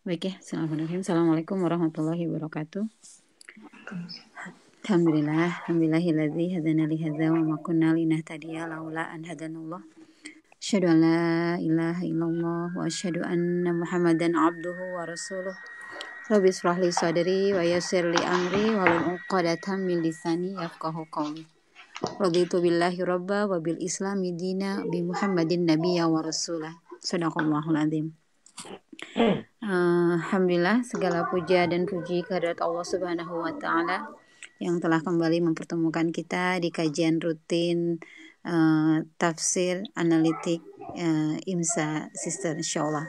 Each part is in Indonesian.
Baik ya, Assalamualaikum warahmatullahi wabarakatuh. Alhamdulillah, alhamdulillahilladzi hadana li hadza wa ma kunna linahtadiya laula an hadanallah. Asyhadu an la ilaha illallah wa asyhadu anna Muhammadan abduhu wa rasuluh. Rabbi israh li sadri wa yassir li amri wa lum uqadatam min lisani yafqahu qawli. Raditu billahi rabba wa bil islami dina bi Muhammadin nabiyya wa rasulah. Sadaqallahul azim. Uh, Alhamdulillah segala puja dan puji kehadirat Allah Subhanahu wa taala yang telah kembali mempertemukan kita di kajian rutin uh, tafsir analitik uh, IMSA Sister insyaallah.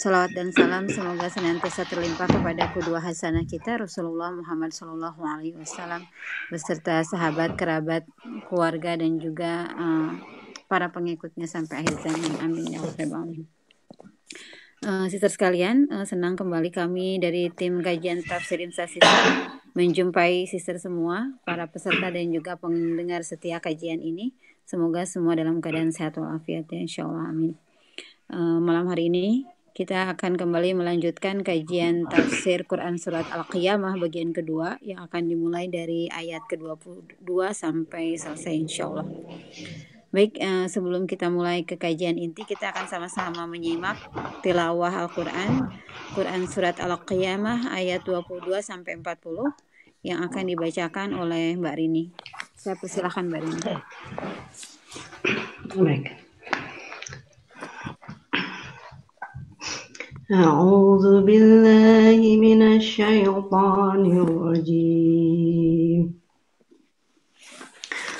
Salawat dan salam semoga senantiasa terlimpah kepada kedua hasanah kita Rasulullah Muhammad Sallallahu Alaihi Wasallam beserta sahabat, kerabat, keluarga dan juga uh, para pengikutnya sampai akhir zaman. Amin ya rabbal alamin. Uh, sister sekalian, uh, senang kembali kami dari tim kajian tafsir Insa Sister menjumpai sister semua, para peserta dan juga pendengar setia kajian ini. Semoga semua dalam keadaan sehat walafiat ya, insya Allah amin. Uh, malam hari ini kita akan kembali melanjutkan kajian tafsir Quran Surat Al-Qiyamah bagian kedua yang akan dimulai dari ayat ke-22 sampai selesai insya Allah. Baik, uh, sebelum kita mulai ke kajian inti, kita akan sama-sama menyimak tilawah Al-Quran, Quran Surat Al-Qiyamah ayat 22 sampai 40 yang akan dibacakan oleh Mbak Rini. Saya persilahkan Mbak Rini. Baik. أعوذ بالله من الشيطان الرجيم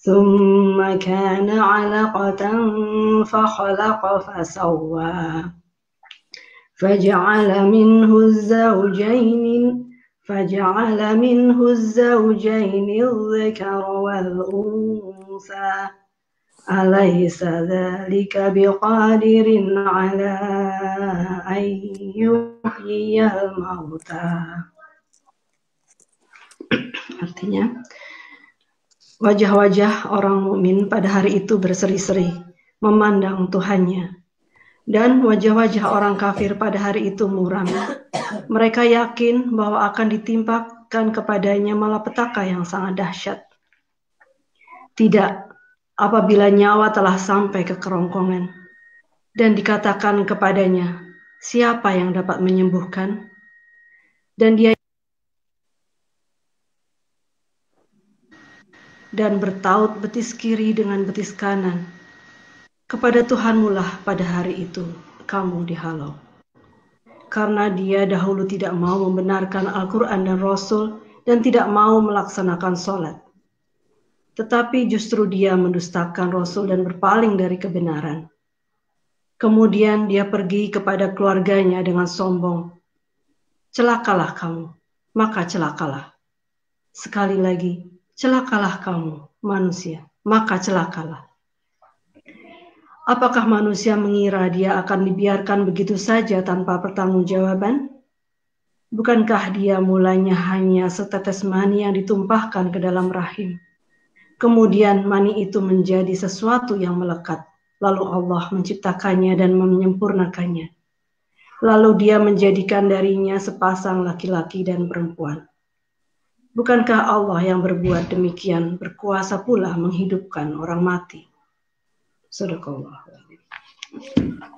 ثم كان علقة فخلق فسوى. فجعل منه الزوجين فجعل منه الزوجين الذكر والأنثى. أليس ذلك بقادر على أن يحيي الموتى؟ Artinya, Wajah-wajah orang mukmin pada hari itu berseri-seri, memandang Tuhannya. Dan wajah-wajah orang kafir pada hari itu muram. Mereka yakin bahwa akan ditimpakan kepadanya malapetaka yang sangat dahsyat. Tidak, apabila nyawa telah sampai ke kerongkongan. Dan dikatakan kepadanya, siapa yang dapat menyembuhkan? Dan dia dan bertaut betis kiri dengan betis kanan. Kepada Tuhanmu lah pada hari itu kamu dihalau. Karena dia dahulu tidak mau membenarkan Al-Quran dan Rasul dan tidak mau melaksanakan sholat. Tetapi justru dia mendustakan Rasul dan berpaling dari kebenaran. Kemudian dia pergi kepada keluarganya dengan sombong. Celakalah kamu, maka celakalah. Sekali lagi, celakalah kamu, manusia, maka celakalah. Apakah manusia mengira dia akan dibiarkan begitu saja tanpa pertanggungjawaban? Bukankah dia mulanya hanya setetes mani yang ditumpahkan ke dalam rahim? Kemudian mani itu menjadi sesuatu yang melekat. Lalu Allah menciptakannya dan menyempurnakannya. Lalu dia menjadikan darinya sepasang laki-laki dan perempuan. Bukankah Allah yang berbuat demikian berkuasa pula menghidupkan orang mati? Sadaqallah.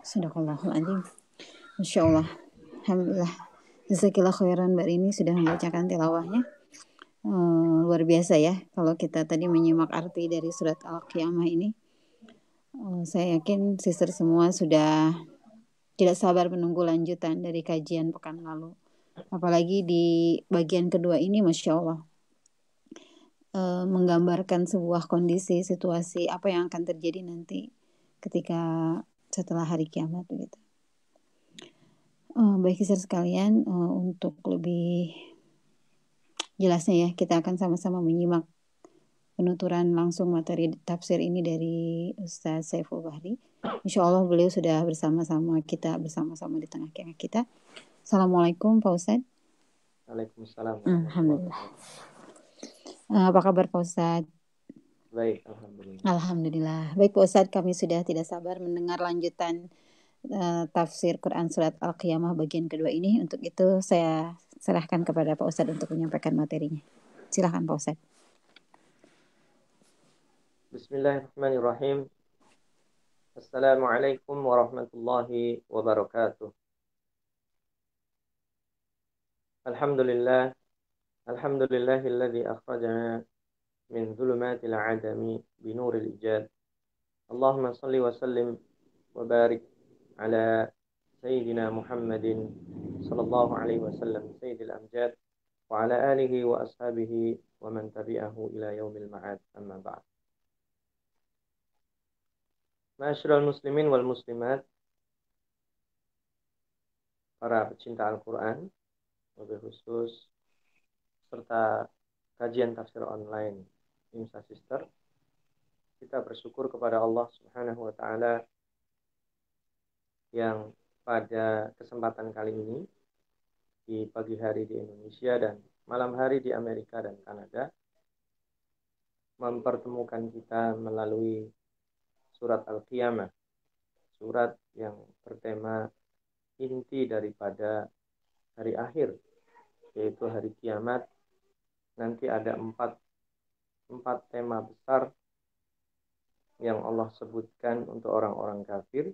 Sadaqallahul Masya Allah. Alhamdulillah. Jazakallah khairan Mbak Rini sudah membacakan tilawahnya. Uh, luar biasa ya kalau kita tadi menyimak arti dari surat Al-Qiyamah ini. Uh, saya yakin sister semua sudah tidak sabar menunggu lanjutan dari kajian pekan lalu. Apalagi di bagian kedua ini Masya Allah. Uh, menggambarkan sebuah kondisi, situasi apa yang akan terjadi nanti ketika setelah hari kiamat begitu. Uh, baik kisah sekalian, uh, untuk lebih jelasnya ya, kita akan sama-sama menyimak penuturan langsung materi tafsir ini dari Ustaz Saiful Bahri. Insya Allah beliau sudah bersama-sama kita, bersama-sama di tengah-tengah kita. Assalamualaikum Pak Ustadz. Waalaikumsalam. Alhamdulillah. Uh, apa kabar Pak Ustadz? Baik, Alhamdulillah. Alhamdulillah. Baik Pak Ustadz, kami sudah tidak sabar mendengar lanjutan uh, tafsir Quran surat Al-Qiyamah bagian kedua ini. Untuk itu saya serahkan kepada Pak Ustadz untuk menyampaikan materinya. Silahkan Pak Ustadz. Bismillahirrahmanirrahim. Assalamualaikum warahmatullahi wabarakatuh. الحمد لله الحمد لله الذي أخرجنا من ظلمات العدم بنور الإجاد اللهم صل وسلم وبارك على سيدنا محمد صلى الله عليه وسلم سيد الأمجاد وعلى آله وأصحابه ومن تبعه إلى يوم المعاد أما بعد معاشر المسلمين والمسلمات para pecinta Al-Quran, lebih khusus serta kajian tafsir online Imsa Sister. Kita bersyukur kepada Allah Subhanahu wa taala yang pada kesempatan kali ini di pagi hari di Indonesia dan malam hari di Amerika dan Kanada mempertemukan kita melalui surat Al-Qiyamah surat yang bertema inti daripada hari akhir yaitu hari kiamat nanti ada empat empat tema besar yang Allah sebutkan untuk orang-orang kafir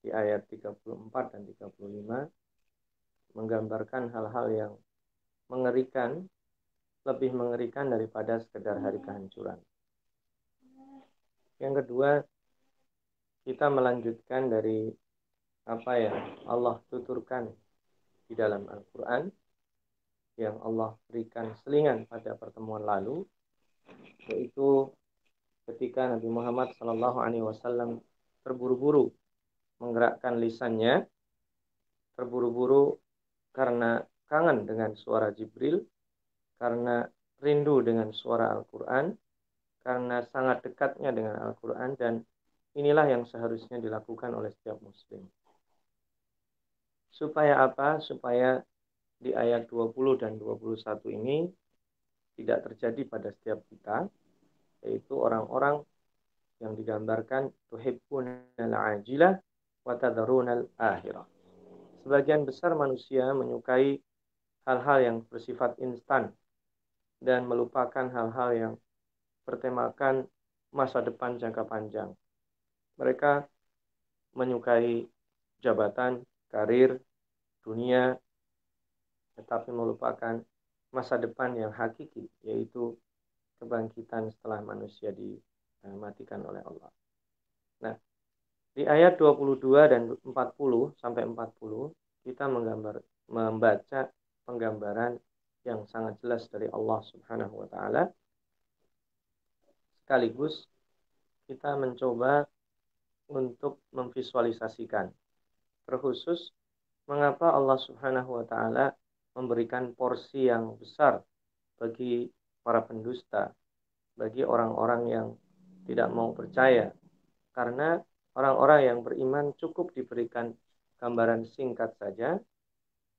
di ayat 34 dan 35 menggambarkan hal-hal yang mengerikan lebih mengerikan daripada sekedar hari kehancuran. Yang kedua, kita melanjutkan dari apa yang Allah tuturkan di dalam Al-Quran yang Allah berikan selingan pada pertemuan lalu yaitu ketika Nabi Muhammad SAW terburu-buru menggerakkan lisannya terburu-buru karena kangen dengan suara Jibril, karena rindu dengan suara Al-Quran, karena sangat dekatnya dengan Al-Quran, dan inilah yang seharusnya dilakukan oleh setiap muslim. Supaya apa? Supaya di ayat 20 dan 21 ini tidak terjadi pada setiap kita, yaitu orang-orang yang digambarkan tuhibbunal ajilah watadharunal akhirah. Sebagian besar manusia menyukai hal-hal yang bersifat instan dan melupakan hal-hal yang bertemakan masa depan jangka panjang. Mereka menyukai jabatan, karir, dunia, tetapi melupakan masa depan yang hakiki, yaitu kebangkitan setelah manusia dimatikan oleh Allah. Nah, di ayat 22 dan 40 sampai 40 kita menggambar membaca penggambaran yang sangat jelas dari Allah Subhanahu wa taala. Sekaligus kita mencoba untuk memvisualisasikan terkhusus mengapa Allah Subhanahu wa taala memberikan porsi yang besar bagi para pendusta, bagi orang-orang yang tidak mau percaya. Karena orang-orang yang beriman cukup diberikan gambaran singkat saja,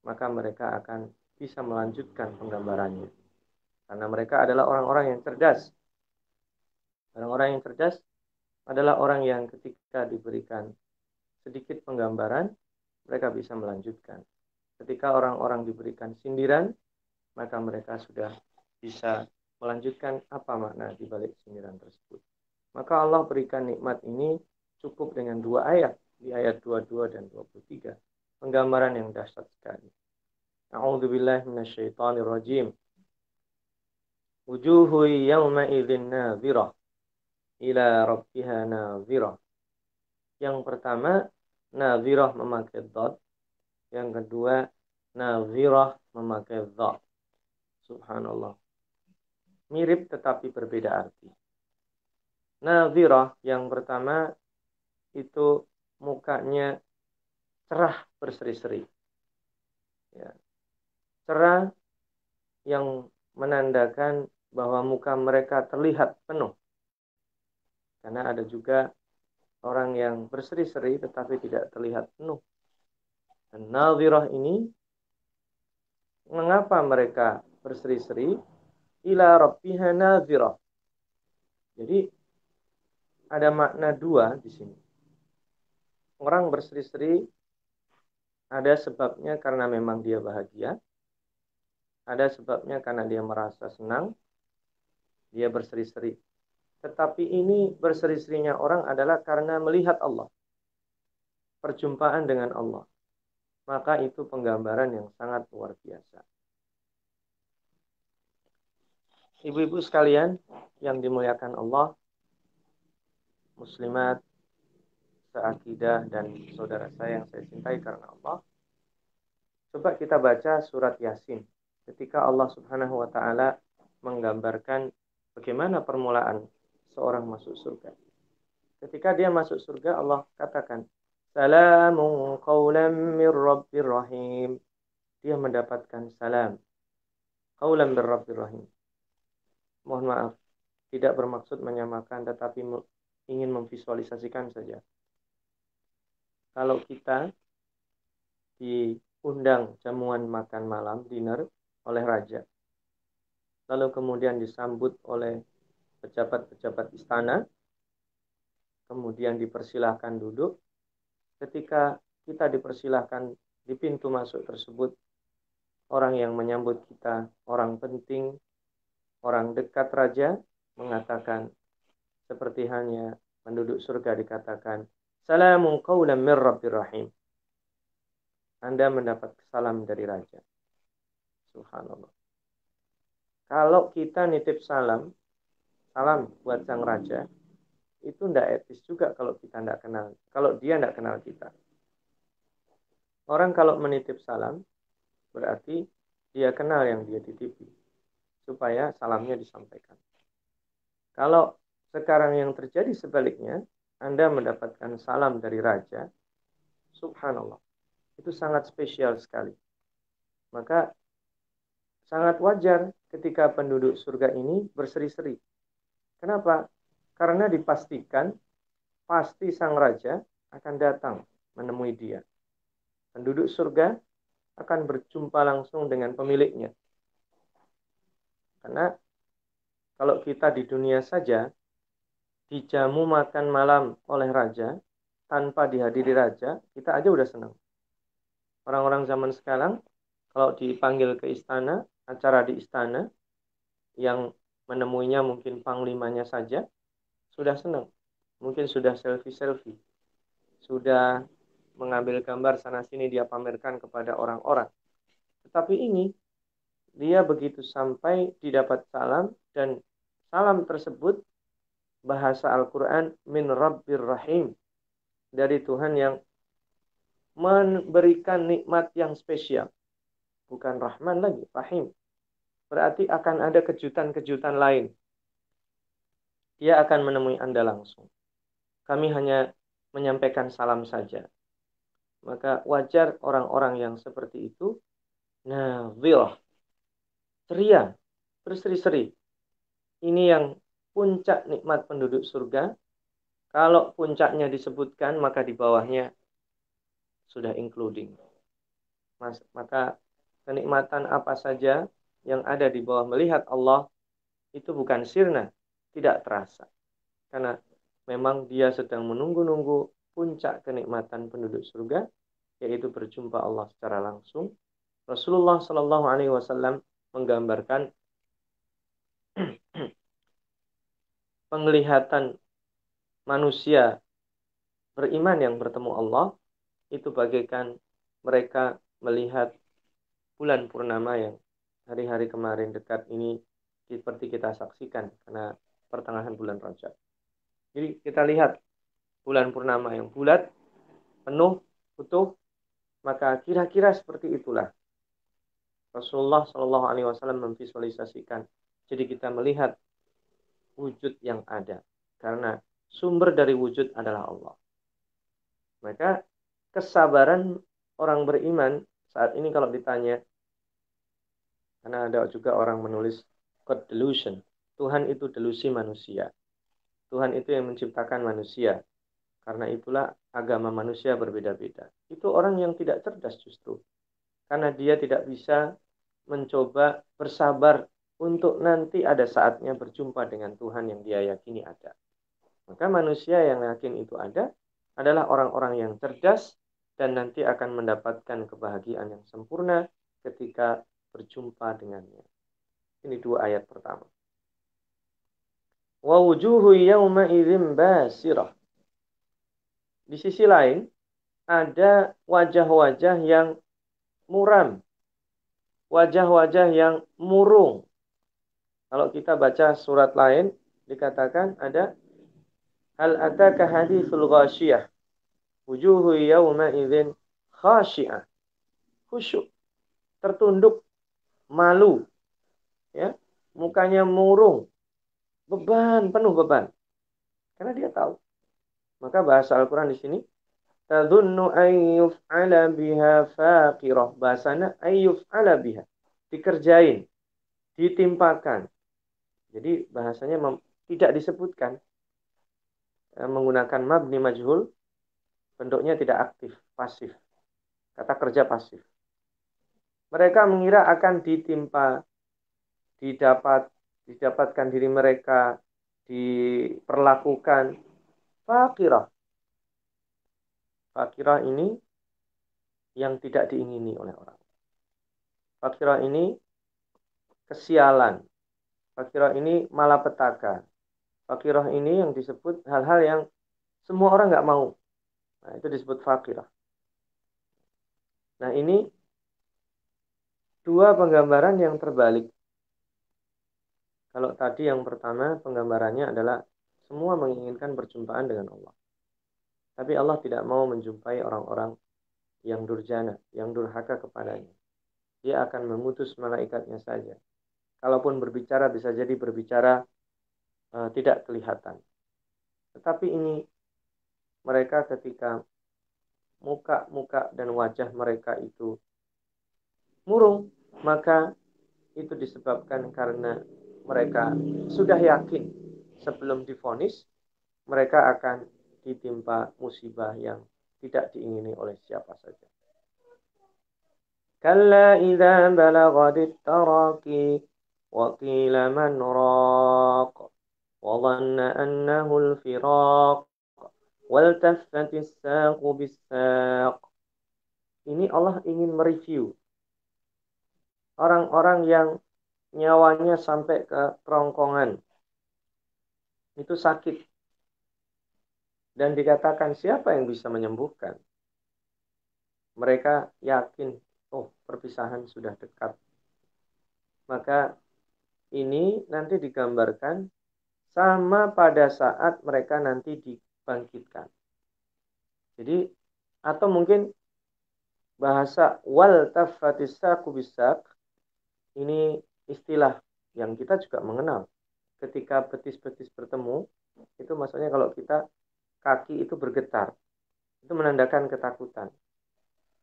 maka mereka akan bisa melanjutkan penggambarannya. Karena mereka adalah orang-orang yang cerdas. Orang-orang yang cerdas adalah orang yang ketika diberikan sedikit penggambaran, mereka bisa melanjutkan. Ketika orang-orang diberikan sindiran, maka mereka sudah bisa melanjutkan apa makna di balik sindiran tersebut. Maka Allah berikan nikmat ini cukup dengan dua ayat, di ayat 22 dan 23. Penggambaran yang dahsyat sekali. A'udzu billahi minasyaitonir rajim. Wujuhu yawma idzin nadhirah ila rabbiha nadhirah. Yang pertama nadhirah memakai dot. Yang kedua nadhirah memakai dot. Subhanallah. Mirip tetapi berbeda arti. Nadhirah yang pertama itu mukanya cerah berseri-seri. Ya cerah yang menandakan bahwa muka mereka terlihat penuh. Karena ada juga orang yang berseri-seri tetapi tidak terlihat penuh. Dan nadhirah ini mengapa mereka berseri-seri? Ila rabbiha nadhirah. Jadi ada makna dua di sini. Orang berseri-seri ada sebabnya karena memang dia bahagia, ada sebabnya karena dia merasa senang, dia berseri-seri. Tetapi ini berseri-serinya orang adalah karena melihat Allah. Perjumpaan dengan Allah. Maka itu penggambaran yang sangat luar biasa. Ibu-ibu sekalian yang dimuliakan Allah, muslimat, seakidah dan saudara saya yang saya cintai karena Allah. Coba kita baca surat Yasin ketika Allah Subhanahu wa taala menggambarkan bagaimana permulaan seorang masuk surga. Ketika dia masuk surga Allah katakan salamun qawlan mir rabbir rahim. Dia mendapatkan salam. Qawlan mir rabbir rahim. Mohon maaf, tidak bermaksud menyamakan tetapi ingin memvisualisasikan saja. Kalau kita diundang jamuan makan malam, dinner, oleh raja. Lalu kemudian disambut oleh pejabat-pejabat istana. Kemudian dipersilahkan duduk. Ketika kita dipersilahkan di pintu masuk tersebut, orang yang menyambut kita, orang penting, orang dekat raja, mengatakan seperti hanya penduduk surga dikatakan, Salamun qawlan min Rabbir Rahim. Anda mendapat salam dari raja. Subhanallah. Kalau kita nitip salam, salam buat sang raja, itu ndak etis juga kalau kita ndak kenal. Kalau dia ndak kenal kita. Orang kalau menitip salam, berarti dia kenal yang dia titipi. Supaya salamnya disampaikan. Kalau sekarang yang terjadi sebaliknya, Anda mendapatkan salam dari raja, subhanallah. Itu sangat spesial sekali. Maka sangat wajar ketika penduduk surga ini berseri-seri. Kenapa? Karena dipastikan pasti sang raja akan datang menemui dia. Penduduk surga akan berjumpa langsung dengan pemiliknya. Karena kalau kita di dunia saja dijamu makan malam oleh raja tanpa dihadiri raja, kita aja udah senang. Orang-orang zaman sekarang kalau dipanggil ke istana acara di istana yang menemuinya mungkin panglimanya saja sudah senang. Mungkin sudah selfie-selfie. Sudah mengambil gambar sana sini dia pamerkan kepada orang-orang. Tetapi ini dia begitu sampai didapat salam dan salam tersebut bahasa Al-Quran min Rabbir Rahim dari Tuhan yang memberikan nikmat yang spesial. Bukan Rahman lagi, Rahim berarti akan ada kejutan-kejutan lain. Dia akan menemui Anda langsung. Kami hanya menyampaikan salam saja. Maka wajar orang-orang yang seperti itu, nah, will, ceria, berseri-seri. Ini yang puncak nikmat penduduk surga. Kalau puncaknya disebutkan, maka di bawahnya sudah including. Mas, maka kenikmatan apa saja yang ada di bawah melihat Allah itu bukan sirna, tidak terasa. Karena memang dia sedang menunggu-nunggu puncak kenikmatan penduduk surga, yaitu berjumpa Allah secara langsung. Rasulullah Shallallahu Alaihi Wasallam menggambarkan penglihatan manusia beriman yang bertemu Allah itu bagaikan mereka melihat bulan purnama yang hari-hari kemarin dekat ini seperti kita saksikan karena pertengahan bulan Rajab. Jadi kita lihat bulan purnama yang bulat, penuh, utuh, maka kira-kira seperti itulah Rasulullah Shallallahu Alaihi Wasallam memvisualisasikan. Jadi kita melihat wujud yang ada karena sumber dari wujud adalah Allah. Maka kesabaran orang beriman saat ini kalau ditanya, karena ada juga orang menulis God delusion, Tuhan itu delusi manusia. Tuhan itu yang menciptakan manusia. Karena itulah agama manusia berbeda-beda. Itu orang yang tidak cerdas justru. Karena dia tidak bisa mencoba bersabar untuk nanti ada saatnya berjumpa dengan Tuhan yang dia yakini ada. Maka manusia yang yakin itu ada, adalah orang-orang yang cerdas dan nanti akan mendapatkan kebahagiaan yang sempurna ketika berjumpa dengannya. Ini dua ayat pertama. Wa wujuhu yawma idzin basirah. Di sisi lain ada wajah-wajah yang muram. Wajah-wajah yang murung. Kalau kita baca surat lain dikatakan ada Hal ataka hadithul ghashiyah. Wujuhu yawma idzin khashi'ah. Khusyuk. Tertunduk. Malu. Ya. Mukanya murung. Beban, penuh beban. Karena dia tahu. Maka bahasa Al-Quran di sini. Tadunnu ayyuf ala biha faqirah. Bahasanya ayyuf ala biha. Dikerjain. Ditimpakan. Jadi bahasanya tidak disebutkan Eh, menggunakan mabni majhul bentuknya tidak aktif, pasif. Kata kerja pasif. Mereka mengira akan ditimpa, didapat, didapatkan diri mereka, diperlakukan fakirah. Fakirah ini yang tidak diingini oleh orang. Fakirah ini kesialan. Fakirah ini malapetaka. Fakirah ini yang disebut hal-hal yang semua orang nggak mau. Nah, itu disebut fakirah. Nah, ini dua penggambaran yang terbalik. Kalau tadi yang pertama penggambarannya adalah semua menginginkan perjumpaan dengan Allah. Tapi Allah tidak mau menjumpai orang-orang yang durjana, yang durhaka kepadanya. Dia akan mengutus malaikatnya saja. Kalaupun berbicara bisa jadi berbicara uh, tidak kelihatan. Tetapi ini mereka ketika muka-muka dan wajah mereka itu murung, maka itu disebabkan karena mereka sudah yakin sebelum difonis mereka akan ditimpa musibah yang tidak diingini oleh siapa saja. Kalla idza balagadit taraki wa qila man raq wa dhanna annahu al-firaq. Ini Allah ingin mereview orang-orang yang nyawanya sampai ke kerongkongan. Itu sakit. Dan dikatakan siapa yang bisa menyembuhkan? Mereka yakin oh perpisahan sudah dekat. Maka ini nanti digambarkan sama pada saat mereka nanti dibangkitkan. Jadi atau mungkin bahasa wal tafatisa kubisak ini istilah yang kita juga mengenal. Ketika betis-betis bertemu, itu maksudnya kalau kita kaki itu bergetar. Itu menandakan ketakutan.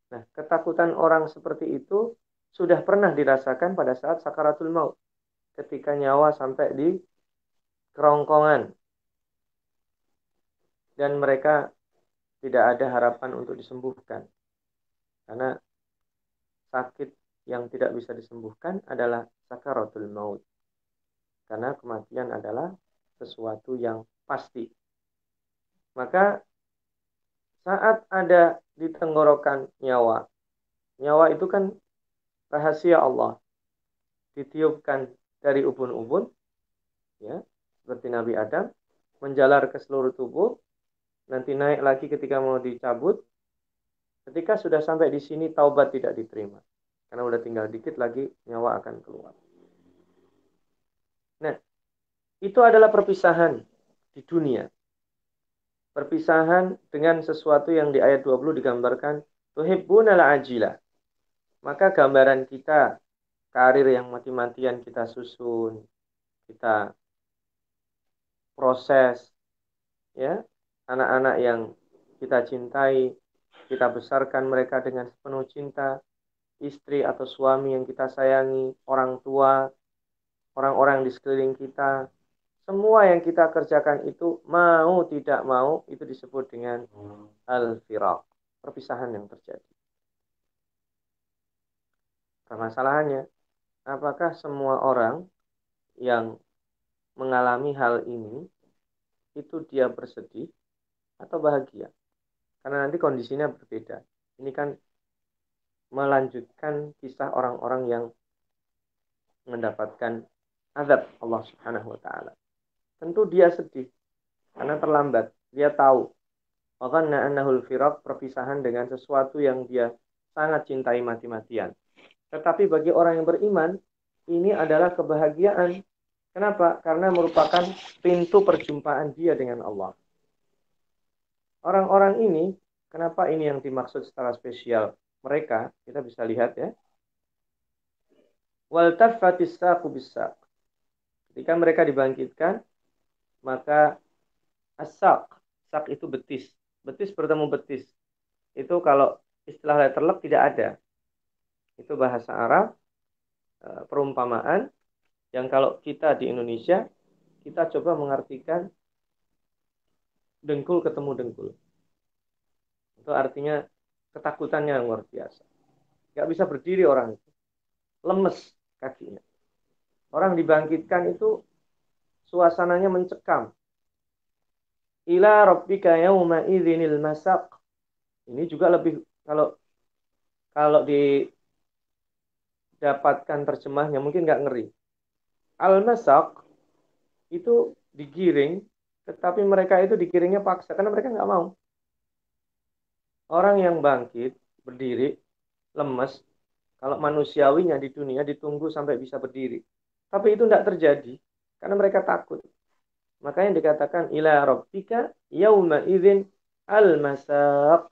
Nah, ketakutan orang seperti itu sudah pernah dirasakan pada saat sakaratul maut. Ketika nyawa sampai di kerongkongan dan mereka tidak ada harapan untuk disembuhkan karena sakit yang tidak bisa disembuhkan adalah sakaratul maut. Karena kematian adalah sesuatu yang pasti. Maka saat ada di tenggorokan nyawa, nyawa itu kan rahasia Allah. Ditiupkan dari ubun-ubun, ya, seperti Nabi Adam, menjalar ke seluruh tubuh, nanti naik lagi ketika mau dicabut. Ketika sudah sampai di sini taubat tidak diterima. Karena udah tinggal dikit lagi nyawa akan keluar. Nah, itu adalah perpisahan di dunia. Perpisahan dengan sesuatu yang di ayat 20 digambarkan tuhibbunal ajila. Maka gambaran kita karir yang mati-matian kita susun, kita proses ya anak-anak yang kita cintai kita besarkan mereka dengan sepenuh cinta istri atau suami yang kita sayangi orang tua orang-orang di sekeliling kita semua yang kita kerjakan itu mau tidak mau itu disebut dengan al-firaq perpisahan yang terjadi permasalahannya apakah semua orang yang mengalami hal ini itu dia bersedih atau bahagia. Karena nanti kondisinya berbeda. Ini kan melanjutkan kisah orang-orang yang mendapatkan azab Allah Subhanahu wa taala. Tentu dia sedih karena terlambat. Dia tahu Wakana annahul firaq perpisahan dengan sesuatu yang dia sangat cintai mati-matian. Tetapi bagi orang yang beriman, ini adalah kebahagiaan Kenapa? Karena merupakan pintu perjumpaan dia dengan Allah. Orang-orang ini, kenapa ini yang dimaksud secara spesial? Mereka, kita bisa lihat ya. Waltafatis bisa. Ketika mereka dibangkitkan, maka asak, sak itu betis. Betis bertemu betis. Itu kalau istilah letterlek tidak ada. Itu bahasa Arab, eh, perumpamaan yang kalau kita di Indonesia kita coba mengartikan dengkul ketemu dengkul itu artinya ketakutannya luar biasa. Nggak bisa berdiri orang itu. Lemes kakinya. Orang dibangkitkan itu suasananya mencekam. Ila rabbika yauma idzinil masaq. Ini juga lebih kalau kalau didapatkan terjemahnya mungkin nggak ngeri. Al-masak itu digiring, tetapi mereka itu digiringnya paksa karena mereka nggak mau. Orang yang bangkit, berdiri, lemes, kalau manusiawinya di dunia ditunggu sampai bisa berdiri. Tapi itu tidak terjadi karena mereka takut. Makanya dikatakan ila rabbika yauma idzin al-masaq.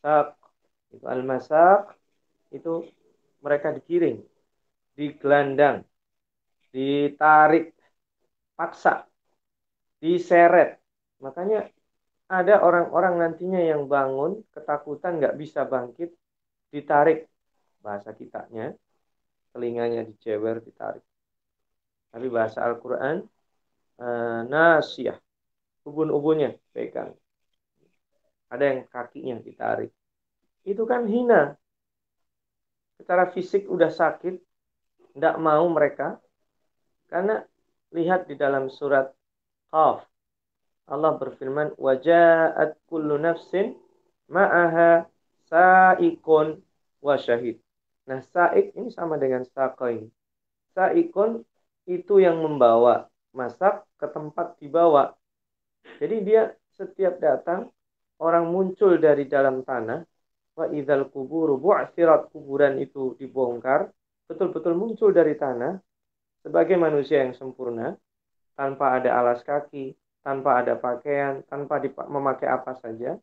Sak. Itu al-masaq itu mereka digiring, digelandang, ditarik paksa, diseret. Makanya ada orang-orang nantinya yang bangun ketakutan nggak bisa bangkit, ditarik bahasa kitanya, telinganya dicewer ditarik. Tapi bahasa Al-Quran uh, nasiyah, ubun-ubunnya pegang. Ada yang kakinya ditarik. Itu kan hina. Secara fisik udah sakit, tidak mau mereka karena lihat di dalam surat Qaf. Allah berfirman, "Waja'at kullu nafsin ma'aha sa'ikun wa syahid." Nah, sa'ik ini sama dengan saqain. Sa'ikun itu yang membawa masak ke tempat dibawa. Jadi dia setiap datang orang muncul dari dalam tanah wa idzal kuburu bu'thirat kuburan itu dibongkar betul-betul muncul dari tanah sebagai manusia yang sempurna, tanpa ada alas kaki, tanpa ada pakaian, tanpa memakai apa saja,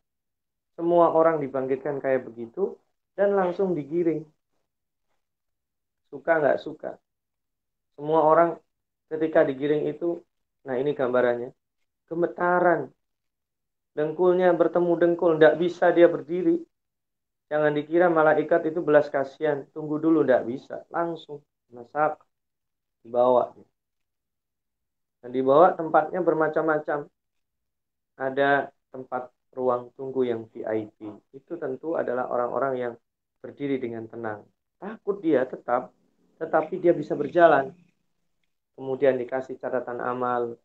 semua orang dibangkitkan kayak begitu dan langsung digiring. Suka nggak suka. Semua orang ketika digiring itu, nah ini gambarannya, gemetaran. Dengkulnya bertemu dengkul, nggak bisa dia berdiri. Jangan dikira malaikat itu belas kasihan, tunggu dulu nggak bisa, langsung masak dibawa dan dibawa tempatnya bermacam-macam ada tempat ruang tunggu yang VIP itu tentu adalah orang-orang yang berdiri dengan tenang takut dia tetap, tetapi dia bisa berjalan. Kemudian dikasih catatan amal,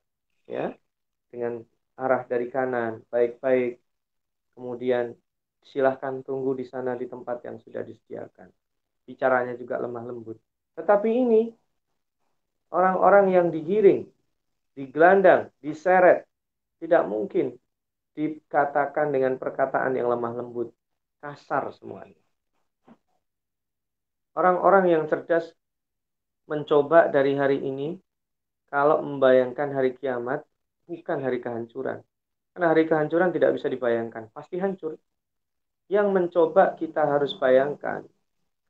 ya, dengan arah dari kanan, baik-baik. Kemudian silahkan tunggu di sana di tempat yang sudah disediakan. Bicaranya juga lemah lembut. Tetapi ini orang-orang yang digiring, digelandang, diseret, tidak mungkin dikatakan dengan perkataan yang lemah lembut, kasar semuanya. Orang-orang yang cerdas mencoba dari hari ini kalau membayangkan hari kiamat bukan hari kehancuran. Karena hari kehancuran tidak bisa dibayangkan, pasti hancur. Yang mencoba kita harus bayangkan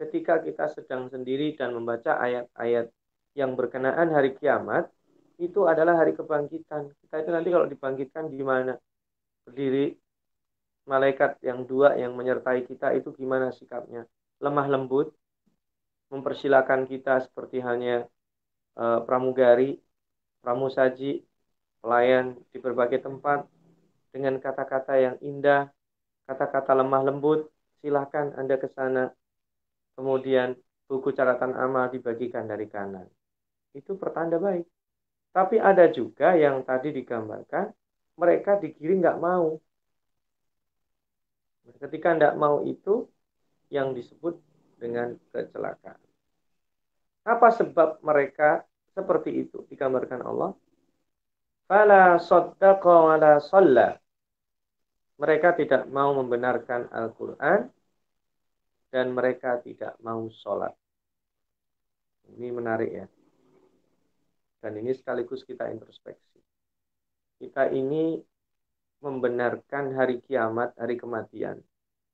ketika kita sedang sendiri dan membaca ayat-ayat yang berkenaan hari kiamat, itu adalah hari kebangkitan. Kita itu nanti kalau dibangkitkan gimana? Berdiri malaikat yang dua yang menyertai kita itu gimana sikapnya? Lemah lembut, mempersilahkan kita seperti halnya uh, pramugari, pramusaji, pelayan di berbagai tempat dengan kata-kata yang indah, kata-kata lemah lembut, silahkan Anda ke sana. Kemudian buku catatan amal dibagikan dari kanan. Itu pertanda baik. Tapi ada juga yang tadi digambarkan, mereka dikirim nggak mau. Ketika tidak mau itu, yang disebut dengan kecelakaan. Apa sebab mereka seperti itu digambarkan Allah? Fala saddaqa wala shalla. Mereka tidak mau membenarkan Al-Quran dan mereka tidak mau sholat. Ini menarik ya. Dan ini sekaligus kita introspeksi. Kita ini membenarkan hari kiamat, hari kematian.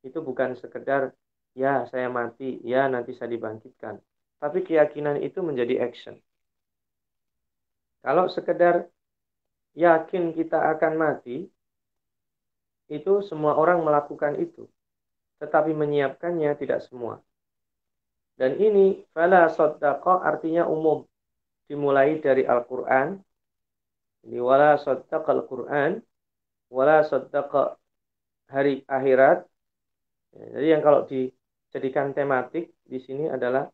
Itu bukan sekedar ya saya mati, ya nanti saya dibangkitkan. Tapi keyakinan itu menjadi action. Kalau sekedar yakin kita akan mati, itu semua orang melakukan itu. Tetapi menyiapkannya tidak semua. Dan ini fala artinya umum. Dimulai dari Al-Quran. Ini wala sodako Al-Quran. Wala sodako hari akhirat. Jadi yang kalau dijadikan tematik di sini adalah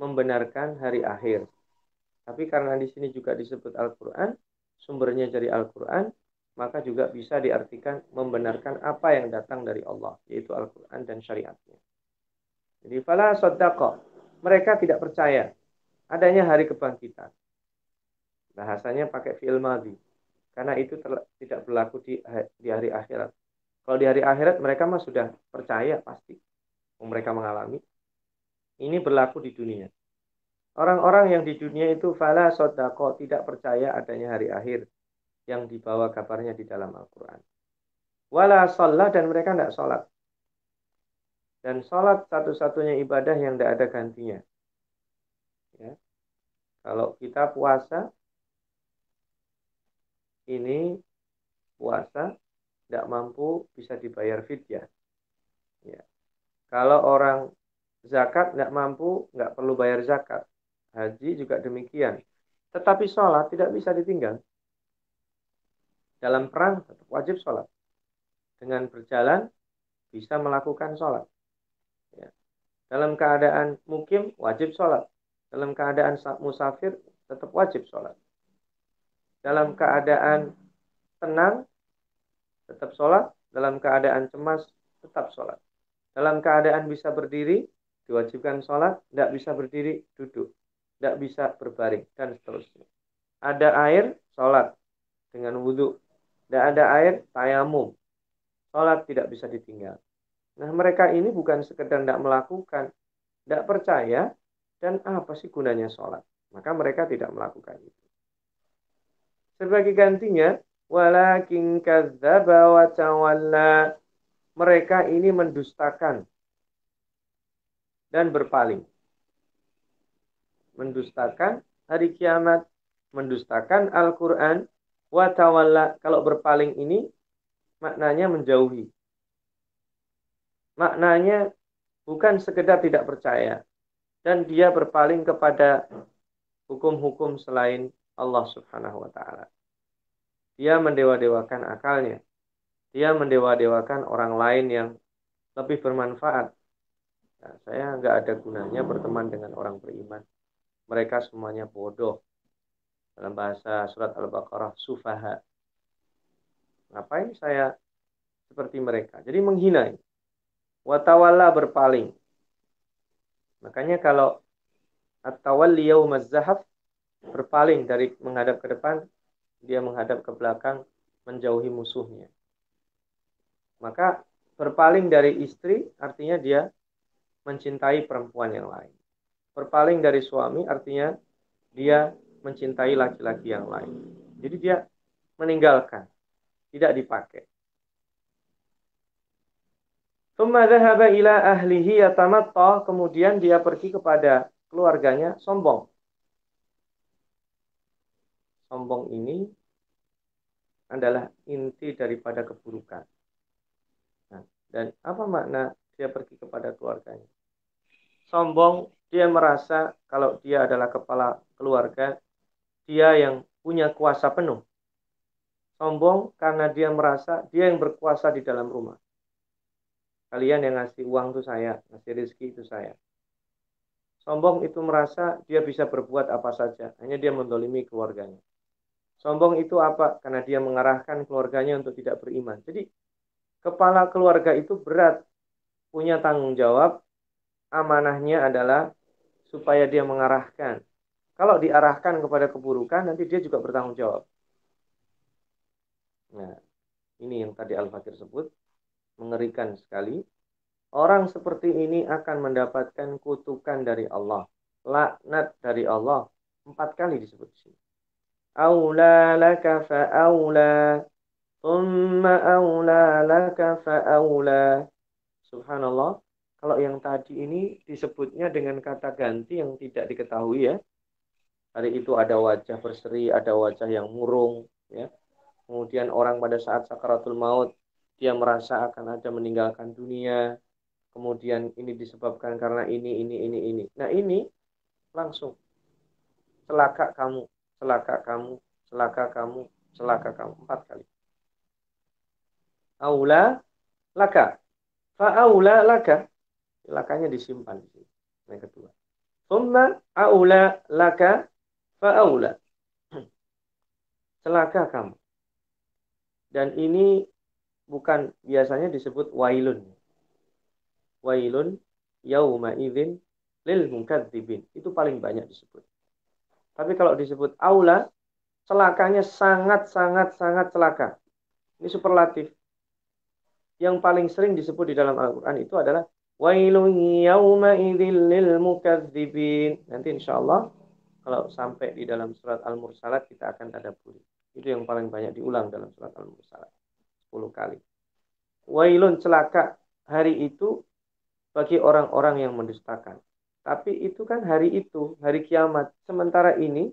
membenarkan hari akhir. Tapi karena di sini juga disebut Al-Quran, sumbernya dari Al-Quran, maka juga bisa diartikan membenarkan apa yang datang dari Allah, yaitu Al-Quran dan syariatnya. Jadi, fala soddaqo. Mereka tidak percaya adanya hari kebangkitan. Bahasanya pakai fi'il madhi. Karena itu tidak berlaku di, di hari akhirat. Kalau di hari akhirat mereka mah sudah percaya pasti. Mereka mengalami. Ini berlaku di dunia. Orang-orang yang di dunia itu fala sodako tidak percaya adanya hari akhir yang dibawa kabarnya di dalam Al-Quran. Wala sholat dan mereka tidak sholat. Dan sholat satu-satunya ibadah yang tidak ada gantinya. Kalau kita puasa, ini puasa tidak mampu bisa dibayar fidyah. Ya. Kalau orang zakat tidak mampu, nggak perlu bayar zakat. Haji juga demikian. Tetapi sholat tidak bisa ditinggal. Dalam perang tetap wajib sholat. Dengan berjalan bisa melakukan sholat. Ya. Dalam keadaan mukim wajib sholat. Dalam keadaan musafir tetap wajib sholat. Dalam keadaan tenang tetap sholat. Dalam keadaan cemas tetap sholat. Dalam keadaan bisa berdiri diwajibkan sholat, tidak bisa berdiri, duduk tidak bisa berbaring dan seterusnya. Ada air, sholat dengan wudhu. Tidak ada air, tayamum. Sholat tidak bisa ditinggal. Nah mereka ini bukan sekedar tidak melakukan, tidak percaya, dan apa sih gunanya sholat? Maka mereka tidak melakukan itu. Sebagai gantinya, walakin kadzdzaba wa tawalla. Mereka ini mendustakan dan berpaling mendustakan hari kiamat, mendustakan Al-Quran, watawalla, kalau berpaling ini maknanya menjauhi. Maknanya bukan sekedar tidak percaya, dan dia berpaling kepada hukum-hukum selain Allah Subhanahu wa Ta'ala. Dia mendewa-dewakan akalnya, dia mendewa-dewakan orang lain yang lebih bermanfaat Nah, saya nggak ada gunanya berteman dengan orang beriman. Mereka semuanya bodoh. Dalam bahasa surat Al-Baqarah, sufaha. Ngapain saya seperti mereka? Jadi menghina. Watawalla berpaling. Makanya kalau at-tawalli yaumaz zahaf berpaling dari menghadap ke depan, dia menghadap ke belakang, menjauhi musuhnya. Maka berpaling dari istri artinya dia mencintai perempuan yang lain. Berpaling dari suami artinya dia mencintai laki-laki yang lain. Jadi dia meninggalkan, tidak dipakai. Ila ahlihi yatamatta, kemudian dia pergi kepada keluarganya sombong. Sombong ini adalah inti daripada keburukan. Nah, dan apa makna dia pergi kepada keluarganya? Sombong, dia merasa kalau dia adalah kepala keluarga, dia yang punya kuasa penuh. Sombong karena dia merasa dia yang berkuasa di dalam rumah. Kalian yang ngasih uang itu saya, ngasih rezeki itu saya. Sombong itu merasa dia bisa berbuat apa saja, hanya dia mendolimi keluarganya. Sombong itu apa? Karena dia mengarahkan keluarganya untuk tidak beriman. Jadi kepala keluarga itu berat, punya tanggung jawab, amanahnya adalah supaya dia mengarahkan. Kalau diarahkan kepada keburukan, nanti dia juga bertanggung jawab. Nah, ini yang tadi Al-Fakir sebut mengerikan sekali. Orang seperti ini akan mendapatkan kutukan dari Allah. Laknat dari Allah. Empat kali disebut di sini. Aula laka fa'aula. Thumma aula laka fa'aula. Subhanallah. Kalau yang tadi ini disebutnya dengan kata ganti yang tidak diketahui ya. Hari itu ada wajah berseri, ada wajah yang murung. ya. Kemudian orang pada saat sakaratul maut dia merasa akan ada meninggalkan dunia, kemudian ini disebabkan karena ini, ini, ini, ini. Nah ini langsung celaka kamu, celaka kamu, celaka kamu, celaka kamu empat kali. Aula laka, fa'aula laka, lakanya disimpan di sini. Yang kedua. Thumma aula laka fa'aula. Celaka kamu. Dan ini bukan biasanya disebut wailun. Wailun yauma idzin lil mukadzibin. Itu paling banyak disebut. Tapi kalau disebut aula, celakanya sangat sangat sangat celaka. Ini superlatif. Yang paling sering disebut di dalam Al-Qur'an itu adalah wailun yauma lil mukadzibin. Nanti insyaallah kalau sampai di dalam surat Al-Mursalat kita akan tadabburi. Itu yang paling banyak diulang dalam surat Al-Mursalat. 10 kali. Wailun celaka hari itu bagi orang-orang yang mendustakan. Tapi itu kan hari itu, hari kiamat. Sementara ini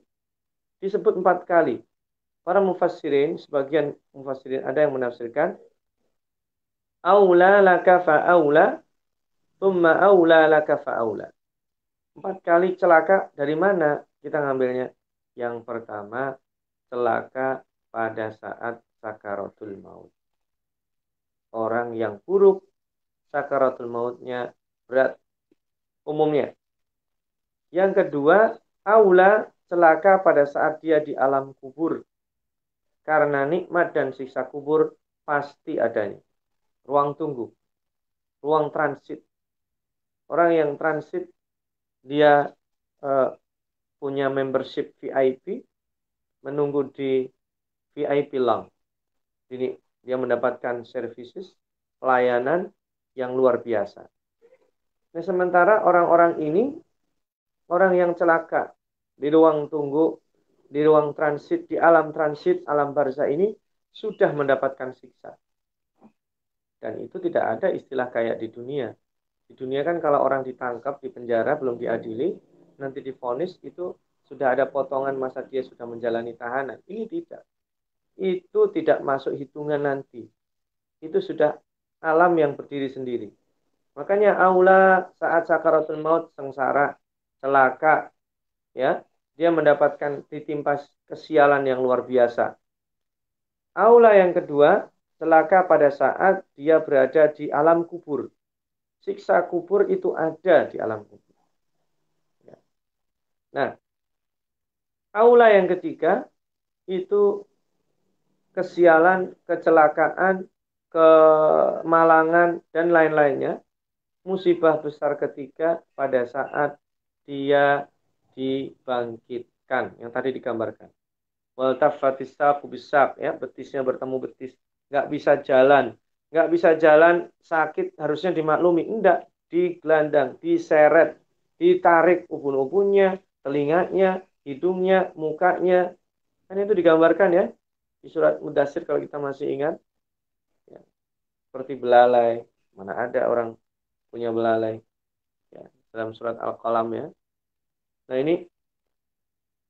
disebut empat kali. Para mufassirin, sebagian mufassirin ada yang menafsirkan Aula laka fa'aula Tumma aula laka fa'aula Empat kali celaka dari mana kita ngambilnya? Yang pertama celaka pada saat sakaratul maut orang yang buruk sakaratul mautnya berat umumnya. Yang kedua, aula celaka pada saat dia di alam kubur. Karena nikmat dan siksa kubur pasti adanya. Ruang tunggu, ruang transit. Orang yang transit dia uh, punya membership VIP, menunggu di VIP lounge. Ini dia mendapatkan services, pelayanan yang luar biasa. Nah, sementara orang-orang ini, orang yang celaka di ruang tunggu, di ruang transit, di alam transit, alam barza ini, sudah mendapatkan siksa. Dan itu tidak ada istilah kayak di dunia. Di dunia kan kalau orang ditangkap di penjara belum diadili, nanti difonis itu sudah ada potongan masa dia sudah menjalani tahanan. Ini tidak itu tidak masuk hitungan nanti. Itu sudah alam yang berdiri sendiri. Makanya aula saat sakaratul maut sengsara, celaka, ya, dia mendapatkan ditimpa kesialan yang luar biasa. Aula yang kedua, celaka pada saat dia berada di alam kubur. siksa kubur itu ada di alam kubur. Ya. Nah, aula yang ketiga itu kesialan, kecelakaan, kemalangan, dan lain-lainnya. Musibah besar ketiga pada saat dia dibangkitkan, yang tadi digambarkan. Waltafatisah kubisak, ya, betisnya bertemu betis. Nggak bisa jalan, nggak bisa jalan sakit harusnya dimaklumi enggak digelandang diseret ditarik ubun-ubunnya telinganya hidungnya mukanya kan itu digambarkan ya di surat mudasir kalau kita masih ingat ya, seperti belalai mana ada orang punya belalai ya, dalam surat al-qalam ya. Nah ini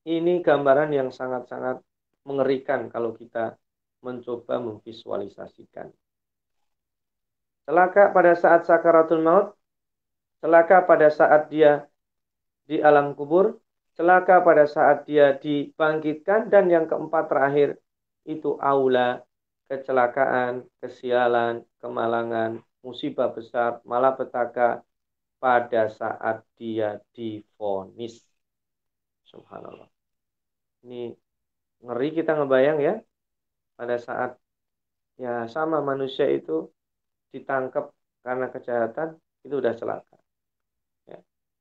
ini gambaran yang sangat-sangat mengerikan kalau kita mencoba memvisualisasikan. Celaka pada saat sakaratul maut, celaka pada saat dia di alam kubur, celaka pada saat dia dibangkitkan, dan yang keempat terakhir itu aula, kecelakaan, kesialan, kemalangan, musibah besar, malapetaka pada saat dia difonis. Subhanallah. Ini ngeri kita ngebayang ya. Pada saat ya sama manusia itu ditangkap karena kejahatan itu udah celaka. Ya.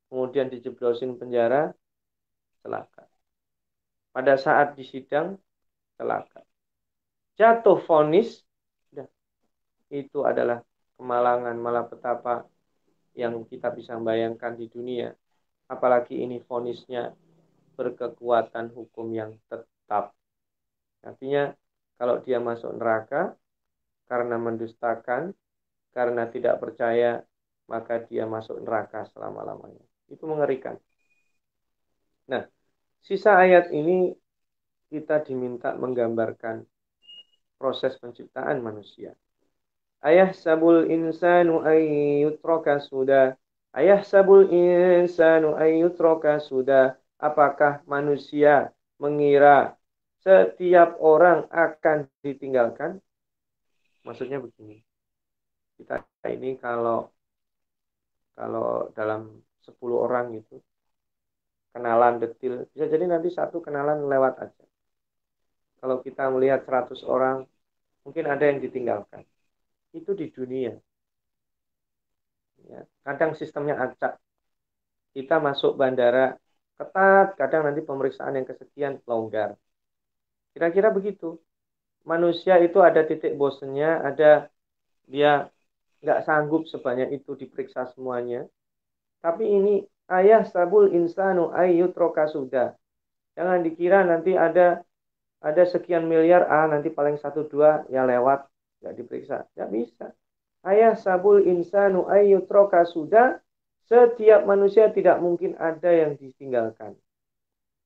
Kemudian dijeblosin penjara, celaka. Pada saat disidang, celaka. Jatuh vonis, itu adalah kemalangan malapetaka yang kita bisa bayangkan di dunia. Apalagi ini vonisnya berkekuatan hukum yang tetap. Artinya kalau dia masuk neraka karena mendustakan karena tidak percaya maka dia masuk neraka selama-lamanya. Itu mengerikan. Nah, sisa ayat ini kita diminta menggambarkan proses penciptaan manusia. Ayah sabul insanu ayyutroka sudah. Ayah sabul insanu ayyutroka sudah. Apakah manusia mengira setiap orang akan ditinggalkan? Maksudnya begini kita ini kalau kalau dalam 10 orang itu kenalan detil bisa jadi nanti satu kenalan lewat aja kalau kita melihat 100 orang mungkin ada yang ditinggalkan. Itu di dunia. Ya, kadang sistemnya acak. Kita masuk bandara ketat kadang nanti pemeriksaan yang kesekian longgar. Kira-kira begitu. Manusia itu ada titik bosennya ada dia nggak sanggup sebanyak itu diperiksa semuanya. Tapi ini ayah sabul insanu ayyutroka sudah. Jangan dikira nanti ada ada sekian miliar, ah nanti paling satu dua ya lewat, nggak diperiksa. Nggak bisa. Ayah sabul insanu ayyutroka sudah. Setiap manusia tidak mungkin ada yang ditinggalkan.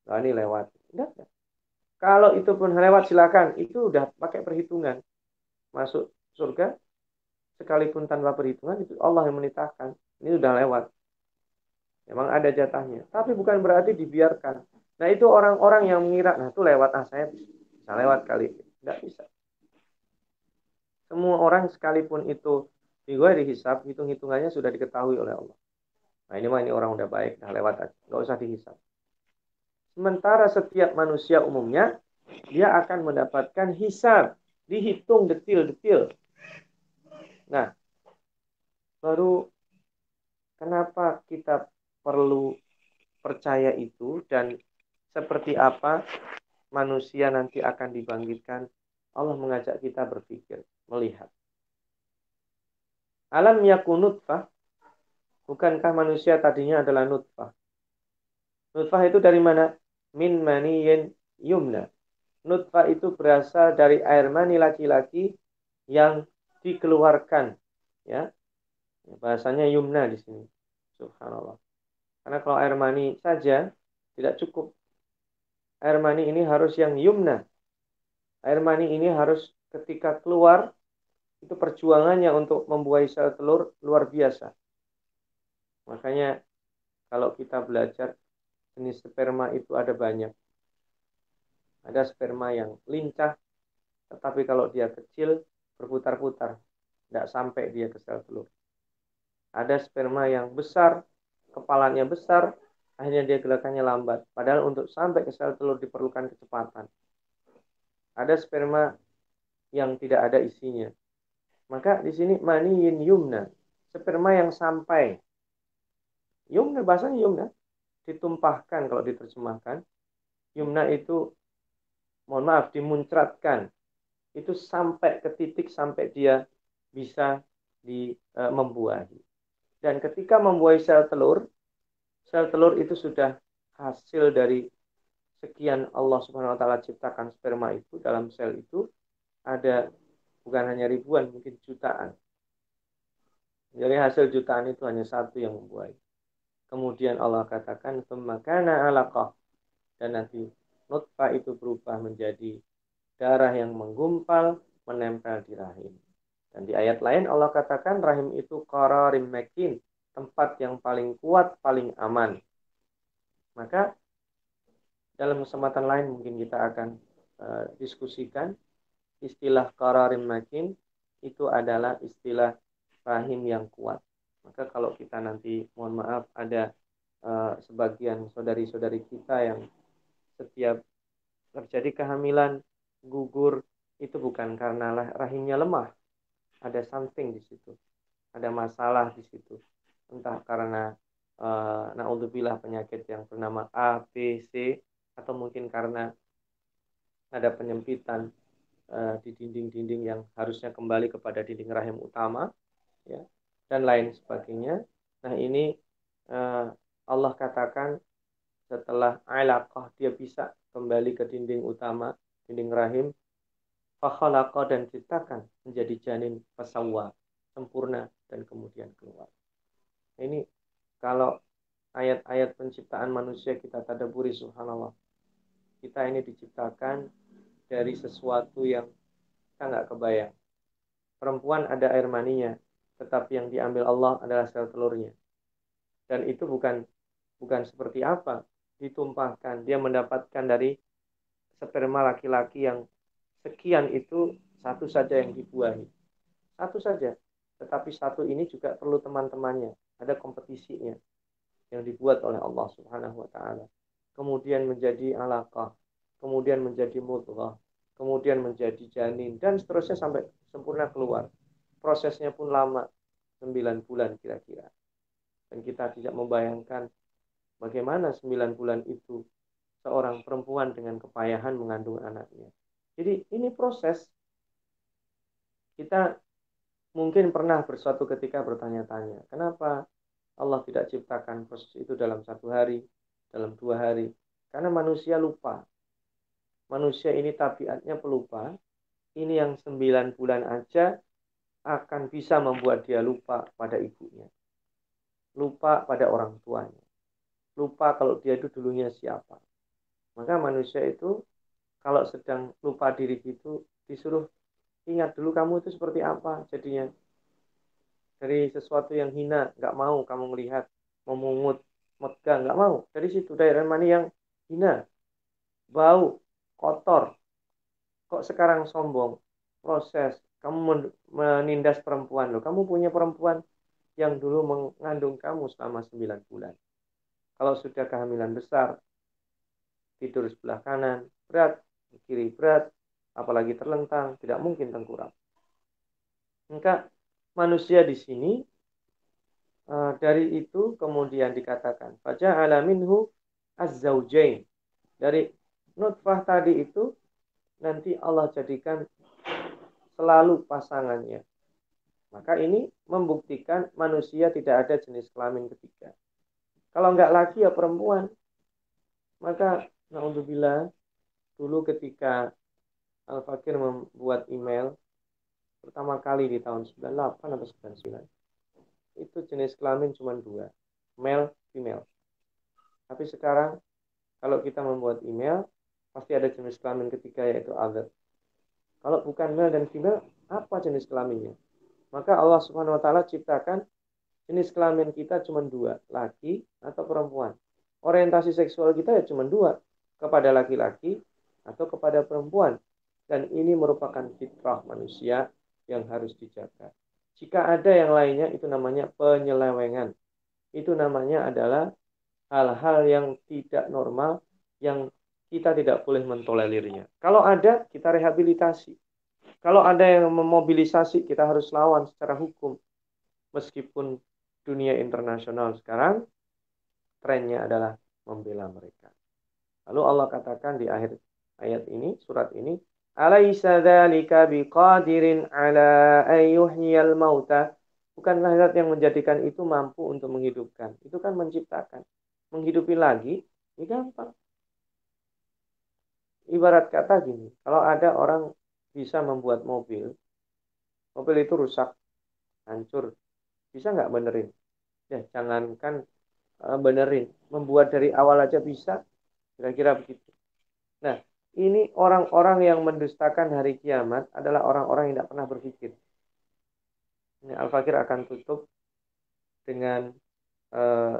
Nah ini lewat. Enggak, enggak. Kalau itu pun lewat silakan. Itu udah pakai perhitungan. Masuk surga sekalipun tanpa perhitungan itu Allah yang menitahkan. Ini sudah lewat. Memang ada jatahnya. Tapi bukan berarti dibiarkan. Nah itu orang-orang yang mengira, nah itu lewat, ah saya bisa lewat kali. Tidak bisa. Semua orang sekalipun itu di gue dihisap, hitung-hitungannya sudah diketahui oleh Allah. Nah ini mah ini orang udah baik, nah lewat aja. Nggak usah dihisap. Sementara setiap manusia umumnya, dia akan mendapatkan hisab. Dihitung detil-detil. Nah, baru kenapa kita perlu percaya itu dan seperti apa manusia nanti akan dibangkitkan, Allah mengajak kita berpikir, melihat. Alam yakun nutfah, bukankah manusia tadinya adalah nutfah? Nutfah itu dari mana? Min maniyin yumna. Nutfah itu berasal dari air mani laki-laki yang dikeluarkan ya bahasanya yumna di sini subhanallah karena kalau air mani saja tidak cukup air mani ini harus yang yumna. Air mani ini harus ketika keluar itu perjuangannya untuk membuahi sel telur luar biasa. Makanya kalau kita belajar jenis sperma itu ada banyak. Ada sperma yang lincah tetapi kalau dia kecil berputar-putar tidak sampai dia ke sel telur. Ada sperma yang besar, kepalanya besar, akhirnya dia gerakannya lambat. Padahal untuk sampai ke sel telur diperlukan kecepatan. Ada sperma yang tidak ada isinya. Maka di sini maniyin yumna, sperma yang sampai. Yumna bahasanya yumna, ditumpahkan kalau diterjemahkan. Yumna itu mohon maaf dimuncratkan. Itu sampai ke titik sampai dia bisa di e, membuahi. Dan ketika membuahi sel telur, sel telur itu sudah hasil dari sekian Allah Subhanahu wa taala ciptakan sperma itu dalam sel itu ada bukan hanya ribuan, mungkin jutaan. Jadi hasil jutaan itu hanya satu yang membuahi. Kemudian Allah katakan pemakana alaqah dan nanti nutfah itu berubah menjadi darah yang menggumpal menempel di rahim. Dan di ayat lain Allah katakan rahim itu qararim makin, tempat yang paling kuat, paling aman. Maka dalam kesempatan lain mungkin kita akan uh, diskusikan istilah qararim makin itu adalah istilah rahim yang kuat. Maka kalau kita nanti mohon maaf ada uh, sebagian saudari-saudari kita yang setiap terjadi kehamilan gugur itu bukan karena rahimnya lemah, ada something di situ, ada masalah di situ. Entah karena uh, naudzubillah penyakit yang bernama A, B, C atau mungkin karena ada penyempitan uh, di dinding-dinding yang harusnya kembali kepada dinding rahim utama, ya, dan lain sebagainya. Nah ini uh, Allah katakan setelah alaqah dia bisa kembali ke dinding utama, dinding rahim, fakhalaqa dan ciptakan menjadi janin pesawwa sempurna dan kemudian keluar. Ini kalau ayat-ayat penciptaan manusia kita tadaburi subhanallah. Kita ini diciptakan dari sesuatu yang kita nggak kebayang. Perempuan ada air maninya, tetapi yang diambil Allah adalah sel telurnya. Dan itu bukan bukan seperti apa ditumpahkan. Dia mendapatkan dari sperma laki-laki yang sekian itu satu saja yang dibuahi. Satu saja. Tetapi satu ini juga perlu teman-temannya. Ada kompetisinya yang dibuat oleh Allah Subhanahu wa taala. Kemudian menjadi alaqah, kemudian menjadi mudghah, kemudian menjadi janin dan seterusnya sampai sempurna keluar. Prosesnya pun lama, 9 bulan kira-kira. Dan kita tidak membayangkan bagaimana 9 bulan itu seorang perempuan dengan kepayahan mengandung anaknya. Jadi ini proses. Kita mungkin pernah bersuatu ketika bertanya-tanya, kenapa Allah tidak ciptakan proses itu dalam satu hari, dalam dua hari? Karena manusia lupa. Manusia ini tabiatnya pelupa. Ini yang sembilan bulan aja akan bisa membuat dia lupa pada ibunya. Lupa pada orang tuanya. Lupa kalau dia itu dulunya siapa. Maka manusia itu kalau sedang lupa diri gitu disuruh ingat dulu kamu itu seperti apa jadinya dari sesuatu yang hina nggak mau kamu melihat memungut megah nggak mau. Dari situ daerah mana yang hina. Bau kotor. Kok sekarang sombong? Proses. Kamu menindas perempuan loh. Kamu punya perempuan yang dulu mengandung kamu selama 9 bulan. Kalau sudah kehamilan besar tidur sebelah kanan berat kiri berat, apalagi terlentang, tidak mungkin tengkurap. Maka manusia di sini uh, dari itu kemudian dikatakan baca alaminhu az-zaujain. Dari nutfah tadi itu nanti Allah jadikan selalu pasangannya. Maka ini membuktikan manusia tidak ada jenis kelamin ketiga. Kalau enggak laki ya perempuan. Maka naudzubillah dulu ketika Al Fakir membuat email pertama kali di tahun 98 atau 99 itu jenis kelamin cuma dua male female. Tapi sekarang kalau kita membuat email pasti ada jenis kelamin ketiga yaitu other. Kalau bukan male dan female apa jenis kelaminnya? Maka Allah subhanahu wa ta'ala ciptakan jenis kelamin kita cuma dua laki atau perempuan. Orientasi seksual kita ya cuma dua kepada laki-laki atau kepada perempuan. Dan ini merupakan fitrah manusia yang harus dijaga. Jika ada yang lainnya itu namanya penyelewengan. Itu namanya adalah hal-hal yang tidak normal yang kita tidak boleh mentolerirnya. Kalau ada, kita rehabilitasi. Kalau ada yang memobilisasi, kita harus lawan secara hukum. Meskipun dunia internasional sekarang, trennya adalah membela mereka. Lalu Allah katakan di akhir ayat ini, surat ini, Alaysa dzalika biqadirin ala ayyuhyal mauta. Bukanlah zat yang menjadikan itu mampu untuk menghidupkan. Itu kan menciptakan. Menghidupi lagi, ini gampang. Ibarat kata gini, kalau ada orang bisa membuat mobil, mobil itu rusak, hancur, bisa nggak benerin? Ya, jangankan uh, benerin, membuat dari awal aja bisa, kira-kira begitu. Nah, ini orang-orang yang mendustakan hari kiamat adalah orang-orang yang tidak pernah berpikir. Ini Al-Fakir akan tutup dengan uh,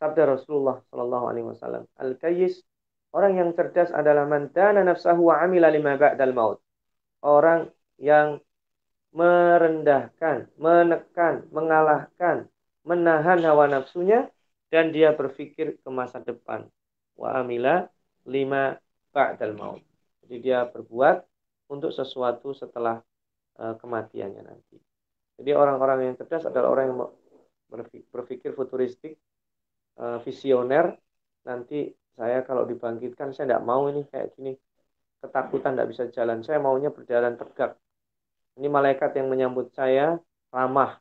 sabda Rasulullah Shallallahu Alaihi Wasallam. Al-Kayyis orang yang cerdas adalah mantana nafsahu wa amila lima ba'dal maut. Orang yang merendahkan, menekan, mengalahkan, menahan hawa nafsunya dan dia berpikir ke masa depan. Wa amila lima ba'dal maut. Jadi dia berbuat untuk sesuatu setelah uh, kematiannya nanti. Jadi orang-orang yang cerdas adalah orang yang berpikir futuristik, uh, visioner. Nanti saya kalau dibangkitkan saya tidak mau ini kayak gini. Ketakutan tidak bisa jalan. Saya maunya berjalan tegak. Ini malaikat yang menyambut saya ramah.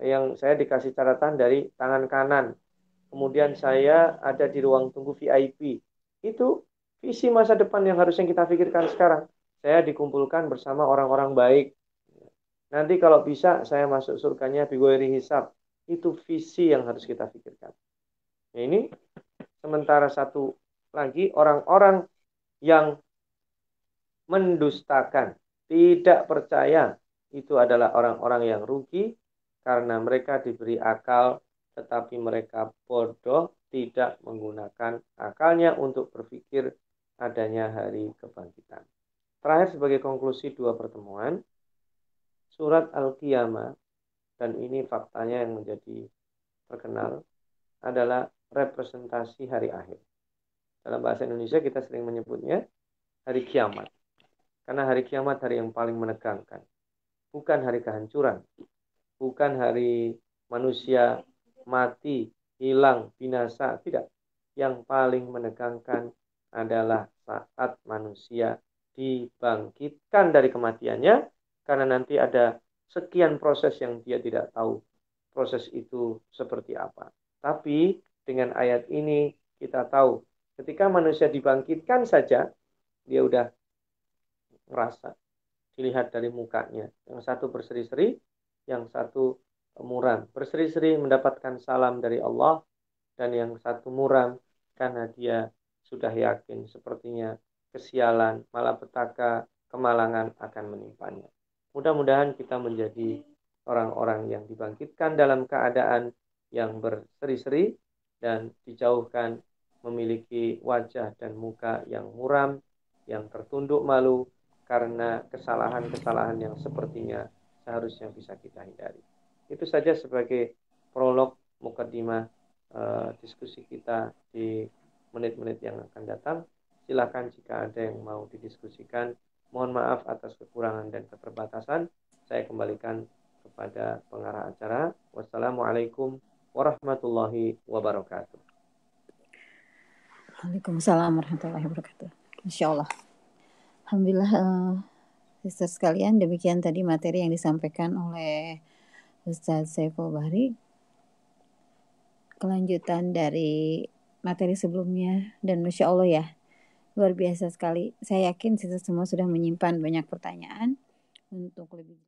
Yang saya dikasih catatan dari tangan kanan. Kemudian saya ada di ruang tunggu VIP. Itu visi masa depan yang harusnya kita pikirkan sekarang. Saya dikumpulkan bersama orang-orang baik. Nanti kalau bisa saya masuk surganya bigoiri hisab. Itu visi yang harus kita pikirkan. Nah, ini sementara satu lagi orang-orang yang mendustakan, tidak percaya itu adalah orang-orang yang rugi karena mereka diberi akal tetapi mereka bodoh tidak menggunakan akalnya untuk berpikir adanya hari kebangkitan. Terakhir sebagai konklusi dua pertemuan, surat Al-Qiyamah dan ini faktanya yang menjadi terkenal adalah representasi hari akhir. Dalam bahasa Indonesia kita sering menyebutnya hari kiamat. Karena hari kiamat hari yang paling menegangkan. Bukan hari kehancuran. Bukan hari manusia mati, hilang, binasa. Tidak. Yang paling menegangkan adalah saat manusia dibangkitkan dari kematiannya karena nanti ada sekian proses yang dia tidak tahu proses itu seperti apa. Tapi dengan ayat ini kita tahu ketika manusia dibangkitkan saja dia udah merasa dilihat dari mukanya. Yang satu berseri-seri, yang satu muram. Berseri-seri mendapatkan salam dari Allah dan yang satu muram karena dia sudah yakin sepertinya kesialan, malapetaka, kemalangan akan menimpanya. Mudah-mudahan kita menjadi orang-orang yang dibangkitkan dalam keadaan yang berseri-seri dan dijauhkan memiliki wajah dan muka yang muram, yang tertunduk malu karena kesalahan-kesalahan yang sepertinya seharusnya bisa kita hindari. Itu saja sebagai prolog mukadimah uh, diskusi kita di menit-menit yang akan datang. Silakan jika ada yang mau didiskusikan. Mohon maaf atas kekurangan dan keterbatasan. Saya kembalikan kepada pengarah acara. Wassalamualaikum warahmatullahi wabarakatuh. Waalaikumsalam warahmatullahi wabarakatuh. Insya Allah. Alhamdulillah, uh, Sister sekalian, demikian tadi materi yang disampaikan oleh Ustaz Saiful Bahri. Kelanjutan dari materi sebelumnya dan masya Allah ya luar biasa sekali. Saya yakin kita semua sudah menyimpan banyak pertanyaan untuk lebih